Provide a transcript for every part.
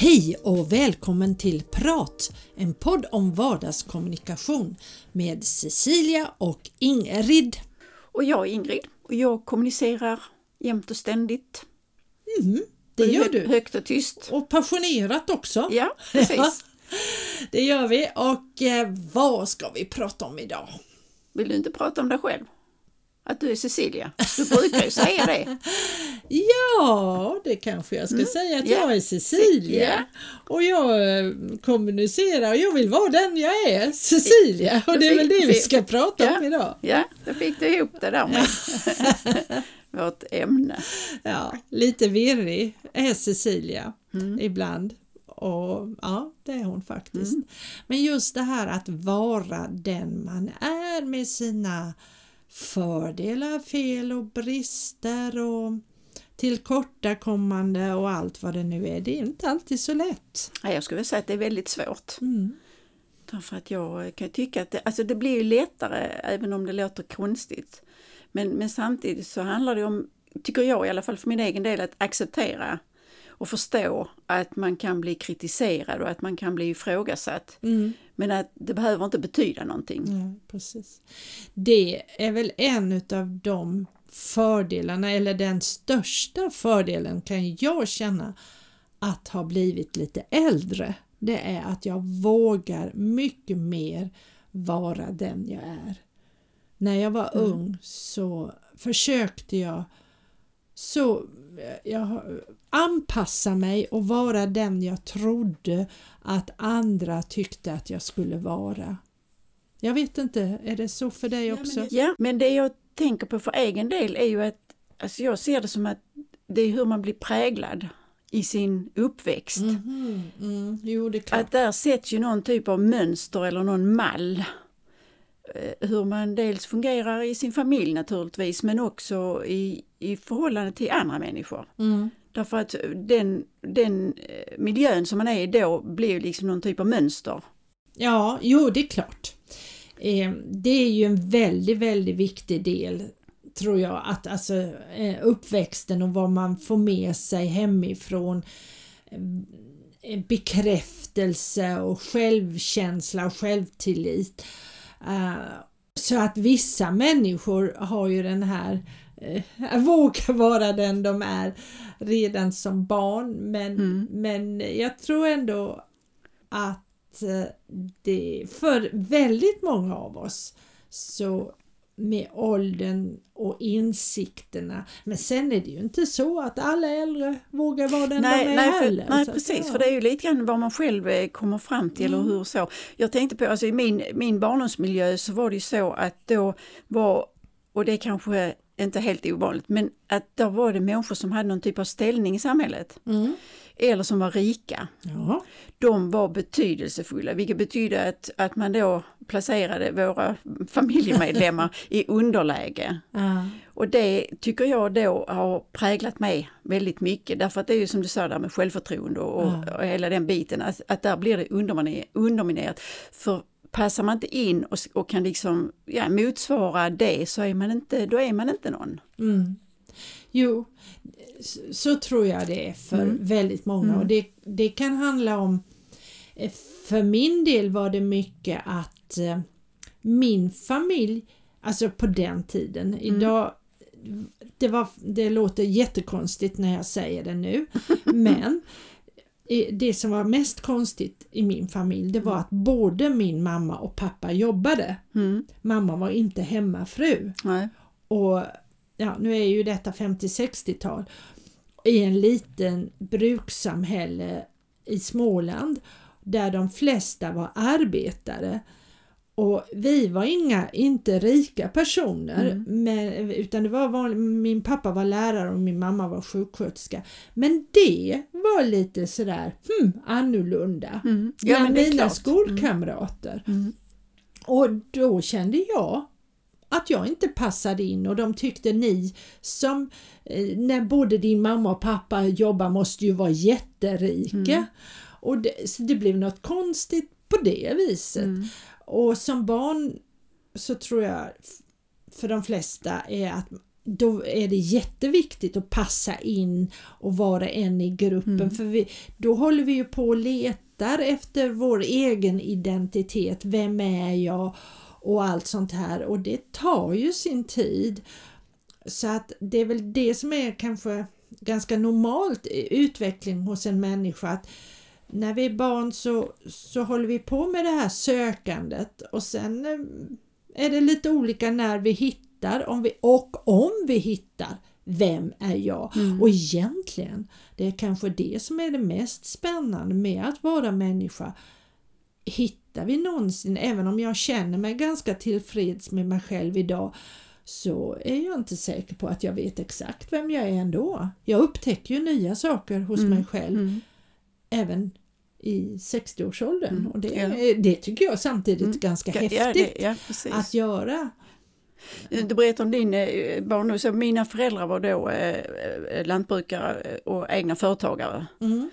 Hej och välkommen till Prat, en podd om vardagskommunikation med Cecilia och Ingrid. Och jag är Ingrid och jag kommunicerar jämt och ständigt. Mm, det gör Hö- du. Högt och tyst. Och passionerat också. Ja, precis. Det gör vi och eh, vad ska vi prata om idag? Vill du inte prata om dig själv? Att du är Cecilia? Du brukar ju säga det. Ja, det kanske jag ska säga att ja. jag är Cecilia Ja. och jag eh, kommunicerar och jag vill vara den jag är, Cecilia och det är väl det vi ska prata om idag. Ja, då fick du ihop det där med vårt ämne. Ja, lite virrig är Cecilia Mm. ibland. Och ja, det är hon faktiskt. Mm. Men just det här att vara den man är med sina fördelar, fel och brister och tillkortakommande och allt vad det nu är. Det är inte alltid så lätt. Ja, jag skulle säga att det är väldigt svårt. Mm. Därför att jag kan tycka att det, alltså det blir ju lättare även om det låter konstigt. Men, men samtidigt så handlar det om, tycker jag i alla fall för min egen del, att acceptera och förstå att man kan bli kritiserad och att man kan bli ifrågasatt. Mm. Men att det behöver inte betyda någonting. Ja, precis. Det är väl en utav de fördelarna eller den största fördelen kan jag känna att ha blivit lite äldre. Det är att jag vågar mycket mer vara den jag är. När jag var Mm. ung så försökte jag så jag anpassa mig och vara den jag trodde att andra tyckte att jag skulle vara. Jag vet inte, är det så för dig också? Ja, men det jag tänker på för egen del är ju att alltså jag ser det som att det är hur man blir präglad i sin uppväxt. Mhm, mm, jo. Att där sätts ju någon typ av mönster eller någon mall. Eh, Hur man dels fungerar i sin familj naturligtvis men också i, i förhållande till andra människor. Mm, Därför att den, den eh, miljön som man är i då blir liksom någon typ av mönster. ja, jo, det är klart. Eh, det är ju en väldigt, väldigt viktig del tror jag, att alltså eh, uppväxten och vad man får med sig hemifrån eh, bekräftelse och självkänsla och självtillit. Eh, Så att vissa människor har ju den här eh, vågar vara den de är redan som barn men, Mm. men jag tror ändå att eh, det för väldigt många av oss så med åldern och insikterna. Men sen är det ju inte så att alla äldre vågar vara den Nej, de är nej, heller. för, nej Så att, precis, ja. för det är ju lite grann vad man själv eh, kommer fram till Mm. och hur så. Jag tänkte på, alltså i min, min barndomsmiljö så var det ju så att då var, och det kanske inte helt ovanligt, men att då var det människor som hade någon typ av ställning i samhället. Mm. Eller som var rika. Ja. De var betydelsefulla, vilket betyder att, att man då placerade våra familjemedlemmar i underläge. Ja. Och det tycker jag då har präglat mig väldigt mycket därför att det är ju som du sa där med självförtroende och, Ja. och hela den biten att, att där blir det underminer- underminerat. För passar man inte in och, och kan liksom ja, motsvara det så är man inte, då är man inte någon. Mm. Jo, så, tror jag det är för Mm. väldigt många Mm. och det, det kan handla om eh, för min del var det mycket att eh, min familj, alltså på den tiden, Mm. idag det, var, det låter jättekonstigt när jag säger det nu men det som var mest konstigt i min familj det var att både min mamma och pappa jobbade. Mm. Mamma var inte hemmafru. Nej. Och ja, nu är ju detta 50-60-tal i en liten brukssamhälle i Småland där de flesta var arbetare. Och vi var inga, inte rika personer, Mm. men, utan det var vanligt, min pappa var lärare och min mamma var sjuksköterska. Men det var lite sådär, hmm, annorlunda. Mm. Bland det är mina klart. skolkamrater. Mm. Och då kände jag att jag inte passade in och de tyckte ni som eh, när både din mamma och pappa jobbar måste ju vara jätterika. Mm. Och det, så det blev något konstigt på det viset. Mm. Och som barn så tror jag för de flesta är att då är det jätteviktigt att passa in och vara en i gruppen mm. för vi, då håller vi ju på och letar efter vår egen identitet. Vem är jag? Och allt sånt här och det tar ju sin tid. Så att det är väl det som är kanske ganska normalt utveckling hos en människa. att När vi är barn så, så håller vi på med det här sökandet och sen eh, är det lite olika när vi hittar hittar om vi, och om vi hittar vem är jag? Mm. Och egentligen, det är kanske det som är det mest spännande med att vara människa. Hittar vi någonsin, även om jag känner mig ganska tillfreds med mig själv idag, så är jag inte säker på att jag vet exakt vem jag är ändå. Jag upptäcker ju nya saker hos mm. mig själv, mm. Även i 60-årsåldern mm. och det, ja. det tycker jag samtidigt mm. ganska häftigt ja, ja, att göra. Du berättade om din eh, barndom, så mina föräldrar var då eh, eh, lantbrukare och egna företagare. Mm.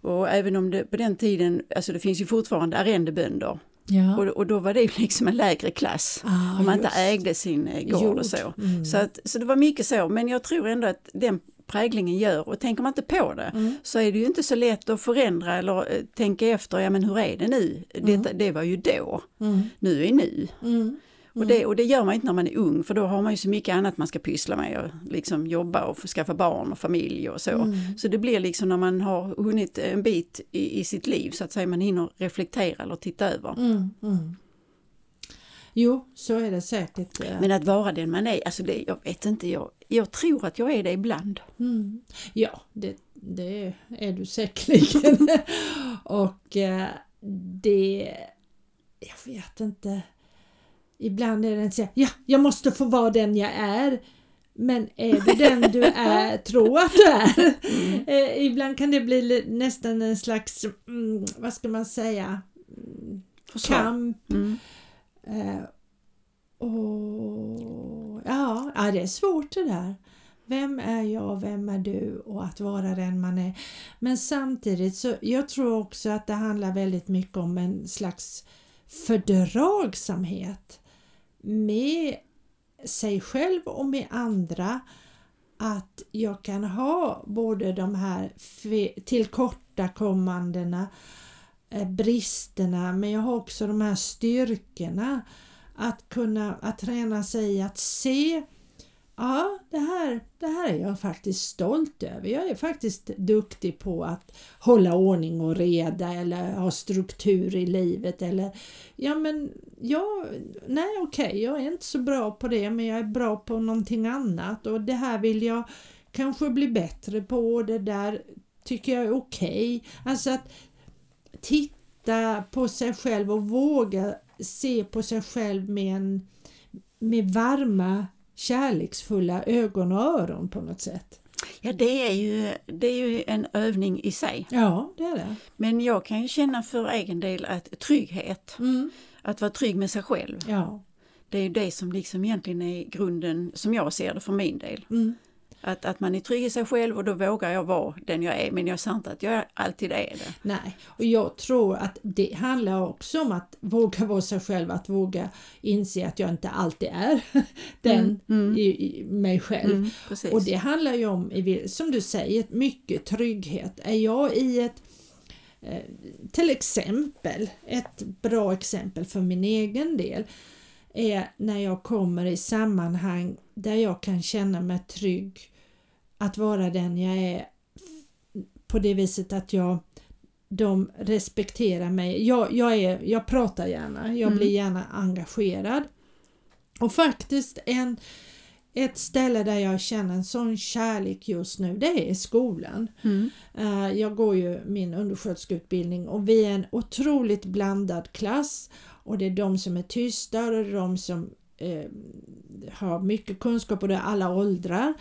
Och även om det på den tiden, alltså det finns ju fortfarande arrendebönder. Ja. Och, och då var det liksom en lägre klass ah, om man just. inte ägde sin gård Jord. och så. Mm. Så, att, så det var mycket så, men jag tror ändå att den präglingen gör och tänker man inte på det mm. så är det ju inte så lätt att förändra eller tänka efter, ja men hur är det nu? Mm. Det, det var ju då, mm. nu är nu. Mm. Och, det, och det gör man inte när man är ung för då har man ju så mycket annat man ska pyssla med och liksom jobba och skaffa barn och familj och så. Mm. Så det blir liksom när man har hunnit en bit i, i sitt liv så att säga man hinner reflektera eller titta över. Mm. Mm. Jo, så är det säkert. Eh. Men att vara den man är, alltså det, jag vet inte, jag, jag tror att jag är det ibland. Mm. Ja, det, det är du säkerligen. och eh, det, jag vet inte Ibland är det så ja, jag måste få vara den jag är. Men är du den du är, tro att du är. Mm. Eh, ibland kan det bli nästan en slags, mm, vad ska man säga, kamp. Mm. Eh, och, ja, ja, det är svårt det där. Vem är jag, vem är du och att vara den man är. Men samtidigt så jag tror också att det handlar väldigt mycket om en slags fördragsamhet med sig själv och med andra att jag kan ha både de här tillkortakommandena, eh, Eh, bristerna, men jag har också de här styrkorna. Att kunna att träna sig att se ja, det här, det här är jag faktiskt stolt över. Jag är faktiskt duktig på att hålla ordning och reda eller ha struktur i livet eller ja men ja, nej okej, okay, jag är inte så bra på det men jag är bra på någonting annat och det här vill jag kanske bli bättre på och det där tycker jag är okej. Okay. Alltså att titta på sig själv och våga se på sig själv med en med varma kärleksfulla ögon och öron på något sätt. Ja det är ju, det är ju en övning i sig. Ja det är det. Men jag kan ju känna för egen del att trygghet, mm. att vara trygg med sig själv. Ja. Det är ju det som liksom egentligen är grunden som jag ser det för min del. Mm. Att, att man är trygg i sig själv och då vågar jag vara den jag är men jag säger inte att jag alltid är det. Nej, och jag tror att det handlar också om att våga vara sig själv, att våga inse att jag inte alltid är den mm, mm. I, i, mig själv. Mm, och det handlar ju om, som du säger, mycket trygghet. Är jag i ett eh, till exempel, ett bra exempel för min egen del är när jag kommer i sammanhang där jag kan känna mig trygg att vara den jag är på det viset att jag de respekterar mig. Jag, jag, är, jag pratar gärna, jag mm. blir gärna engagerad. Och faktiskt en, ett ställe där jag känner en sån kärlek just nu det är skolan. Mm. Uh, jag går ju min undersköterskeutbildning och vi är en otroligt blandad klass och det är de som är tysta och de som uh, har mycket kunskap och det är alla åldrar.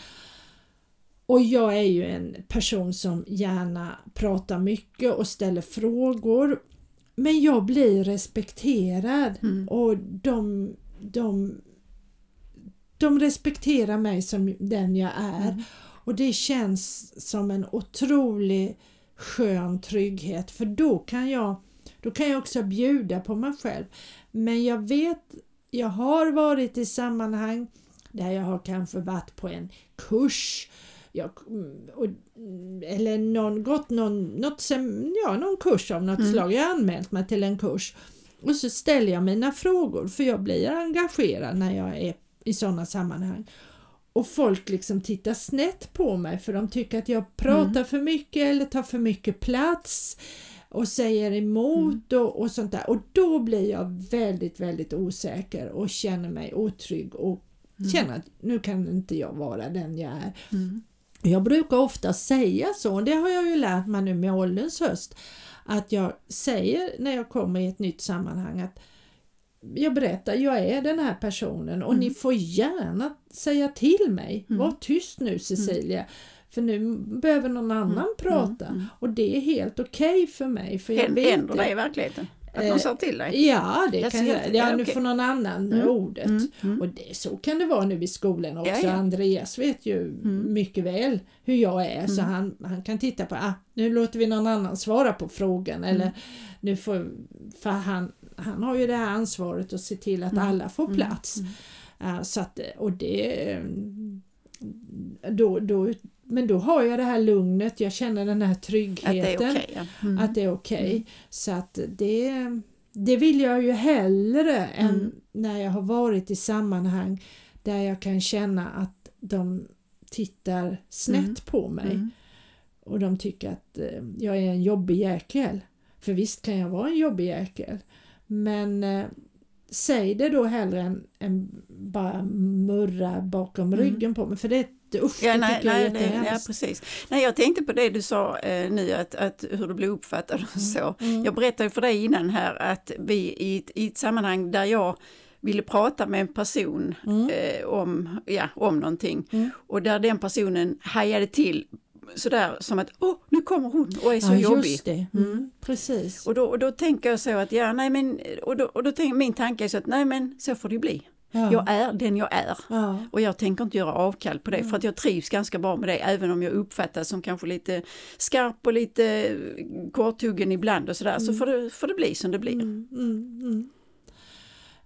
Och jag är ju en person som gärna pratar mycket och ställer frågor. Men jag blir respekterad mm. och de, de de respekterar mig som den jag är. Mm. Och det känns som en otrolig skön trygghet för då kan jag då kan jag också bjuda på mig själv. Men jag vet, jag har varit i sammanhang där jag har kanske varit på en kurs jag, och, eller någon, gått någon, något sem, ja, någon kurs av något Mm. slag. Jag har anmält mig till en kurs och så ställer jag mina frågor för jag blir engagerad när jag är i sådana sammanhang. Och folk liksom tittar snett på mig för de tycker att jag pratar för mycket eller tar för mycket plats och säger emot och, och sånt där. Och då blir jag väldigt, väldigt osäker och känner mig otrygg och känner att nu kan inte jag vara den jag är. Mm. Jag brukar ofta säga så, och det har jag ju lärt mig nu med ålderns höst, att jag säger när jag kommer i ett nytt sammanhang att jag berättar, jag är den här personen och ni får gärna säga till mig, Mm. var tyst nu Cecilia, för nu behöver någon annan prata mm. och det är helt okej för mig. För jag händer det i verkligheten? Att någon Eh, sa till dig? Ja, det Jag kan jag. Ja, nu får någon annan Mm, ordet. mm, mm. Och det, så kan det vara nu i skolan också. Ja, ja. Andreas vet ju Mm. mycket väl hur jag är så han, han kan titta på, ah, nu låter vi någon annan svara på frågan eller Mm. nu får, för han, han har ju det här ansvaret att se till att Mm. alla får plats. Uh, så att, och det mm, då, då, men då har jag det här lugnet, jag känner den här Att det är tryggheten okej? ja. Mm. att det är okej. Så att det, det vill jag ju hellre än Mm. när jag har varit i sammanhang där jag kan känna att de tittar snett Mm. på mig Mm. och de tycker att eh, jag är en jobbig jäkel. För visst kan jag vara en jobbig jäkel. Men eh, säg det då hellre än, än bara murra bakom Mm. ryggen på mig. För det, det, usch, Ja, det nej, jag nej, det, ja, jättehemskt. precis. Nej, jag tänkte på det du sa eh, nu, att, att hur du blev uppfattad och så. Mm. Jag berättade för dig innan här att vi i ett, i ett sammanhang där jag ville prata med en person Mm. eh, om, ja, om någonting Mm. och där den personen hajade till sådär som att åh, nu kommer hon och är så ja, jobbig. det. Mm. Precis. Och då, och då tänker jag så att, ja, nej men, och då, och då tänker min tanke är så att, nej men så får det bli. Ja. Jag är den jag är. Ja. Och jag tänker inte göra avkall på det Mm. för att jag trivs ganska bra med det även om jag uppfattas som kanske lite skarp och lite korthuggen ibland och sådär så får det, får det bli som det blir. Mm, mm, mm.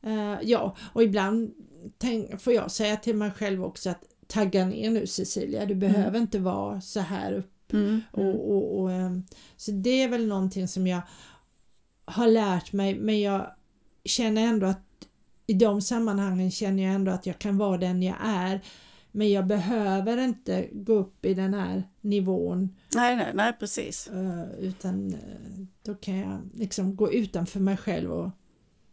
Eh, ja, och ibland tänk, får jag säga till mig själv också att tagga ner nu Cecilia, du behöver inte vara så här upp. Mm. Och, och, och, ehm, så det är väl någonting som jag har lärt mig men jag känner ändå att i de sammanhangen känner jag ändå att jag kan vara den jag är. Men jag behöver inte gå upp i den här nivån Nej, nej, nej, precis. Eh, utan eh, då kan jag liksom gå utanför mig själv och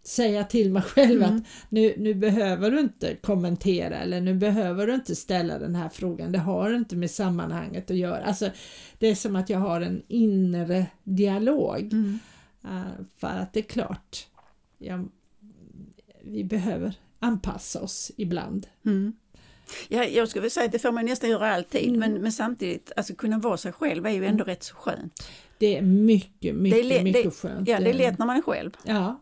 säga till mig själv Mm. att nu, nu behöver du inte kommentera eller nu behöver du inte ställa den här frågan. Det har inte med sammanhanget att göra. Alltså, det är som att jag har en inre dialog. Mm. Eh, för att det är klart, ja, vi behöver anpassa oss ibland. Mm. Ja, jag skulle säga att det får man nästan göra alltid Mm. men, men samtidigt, alltså kunna vara sig själv är ju ändå rätt så skönt. Det är mycket, mycket, le- mycket det- skönt. Ja, det är lätt när man är själv. Ja,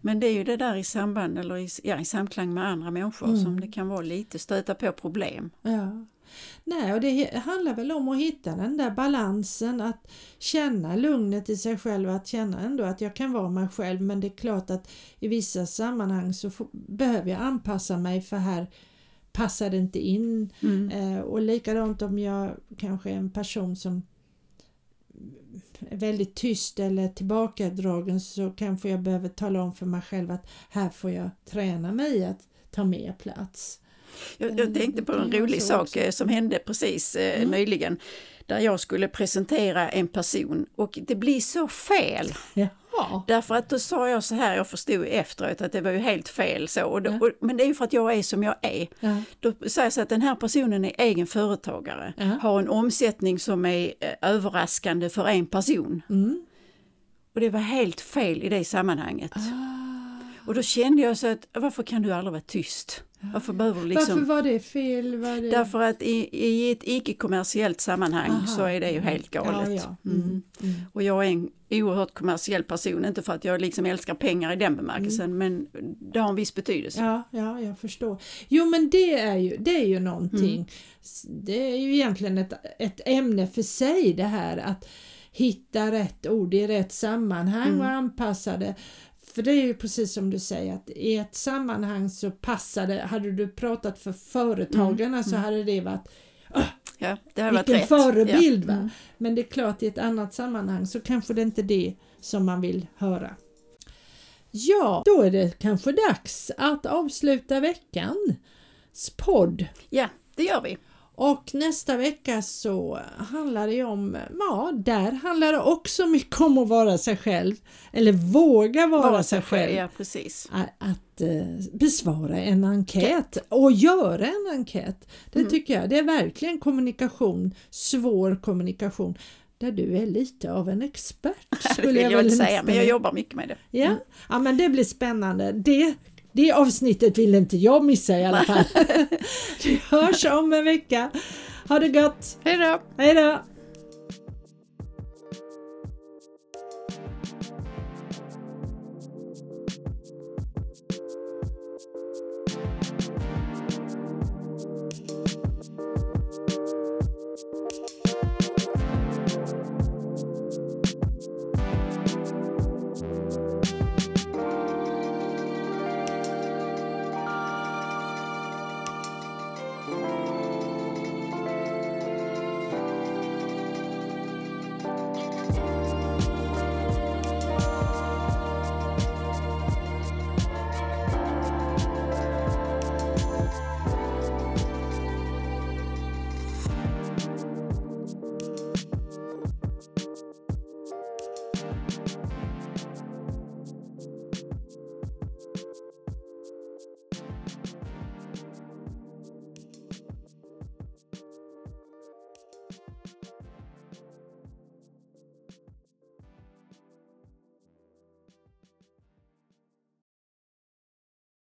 Men det är ju det där i samband eller i, ja, i samklang med andra människor Mm. som det kan vara lite stöta på problem. Ja. Nej, och det handlar väl om att hitta den där balansen, att känna lugnet i sig själv, att känna ändå att jag kan vara mig själv men det är klart att i vissa sammanhang så får, behöver jag anpassa mig för här passar det inte in. Mm. Eh, och likadant om jag kanske är en person som är väldigt tyst eller tillbakadragen så kanske jag behöver tala om för mig själv att här får jag träna mig att ta mer plats. Jag, jag tänkte på en är rolig så sak eh, som hände precis eh, Mm. nyligen. Där jag skulle presentera en person och det blir så fel. Jaha. Därför att då sa jag så här, jag förstod efteråt att det var ju helt fel så. Och då, Ja. och, men det är ju för att jag är som jag är. Ja. Då sägs att den här personen är egen företagare, Ja. har en omsättning som är eh, överraskande för en person. Mm. Och det var helt fel i det sammanhanget. Ah. Och då kände jag så att varför kan du aldrig vara tyst? Varför behöver du liksom... Varför var det fel? Var det... Därför att i, i ett icke-kommersiellt sammanhang Aha. så är det ju helt galet. Ja, ja. Mm. Mm. Mm. Och jag är en oerhört kommersiell person, inte för att jag liksom älskar pengar i den bemärkelsen, men det har en viss betydelse. Mm. Ja, ja, jag förstår. Jo men det är ju, det är ju någonting. Mm. Det är ju egentligen ett, ett ämne för sig det här att hitta rätt ord i rätt sammanhang Mm. och anpassa det. För det är ju precis som du säger att i ett sammanhang så passade, hade du pratat för företagarna så hade det varit Ja, det varit vilken rätt. förebild Ja. va. Mm. Men det är klart i ett annat sammanhang så kanske det inte är det som man vill höra. Ja, då är det kanske dags att avsluta veckans podd. Ja, det gör vi. Och nästa vecka så handlar det om, ja, där handlar det också mycket om att vara sig själv. Eller våga vara, Vara sig själv. Ja, precis. Att, att eh, besvara en enkät och göra en enkät. Det Mm. tycker jag, det är verkligen kommunikation, svår kommunikation. Där du är lite av en expert Det skulle vill jag, väl inte säga, men jag jobbar mycket med det. Ja, ja men det blir spännande. Det, det avsnittet vill inte jag missa i alla fall. Vi hörs om en vecka. Ha det gott! Hej då! Hej då!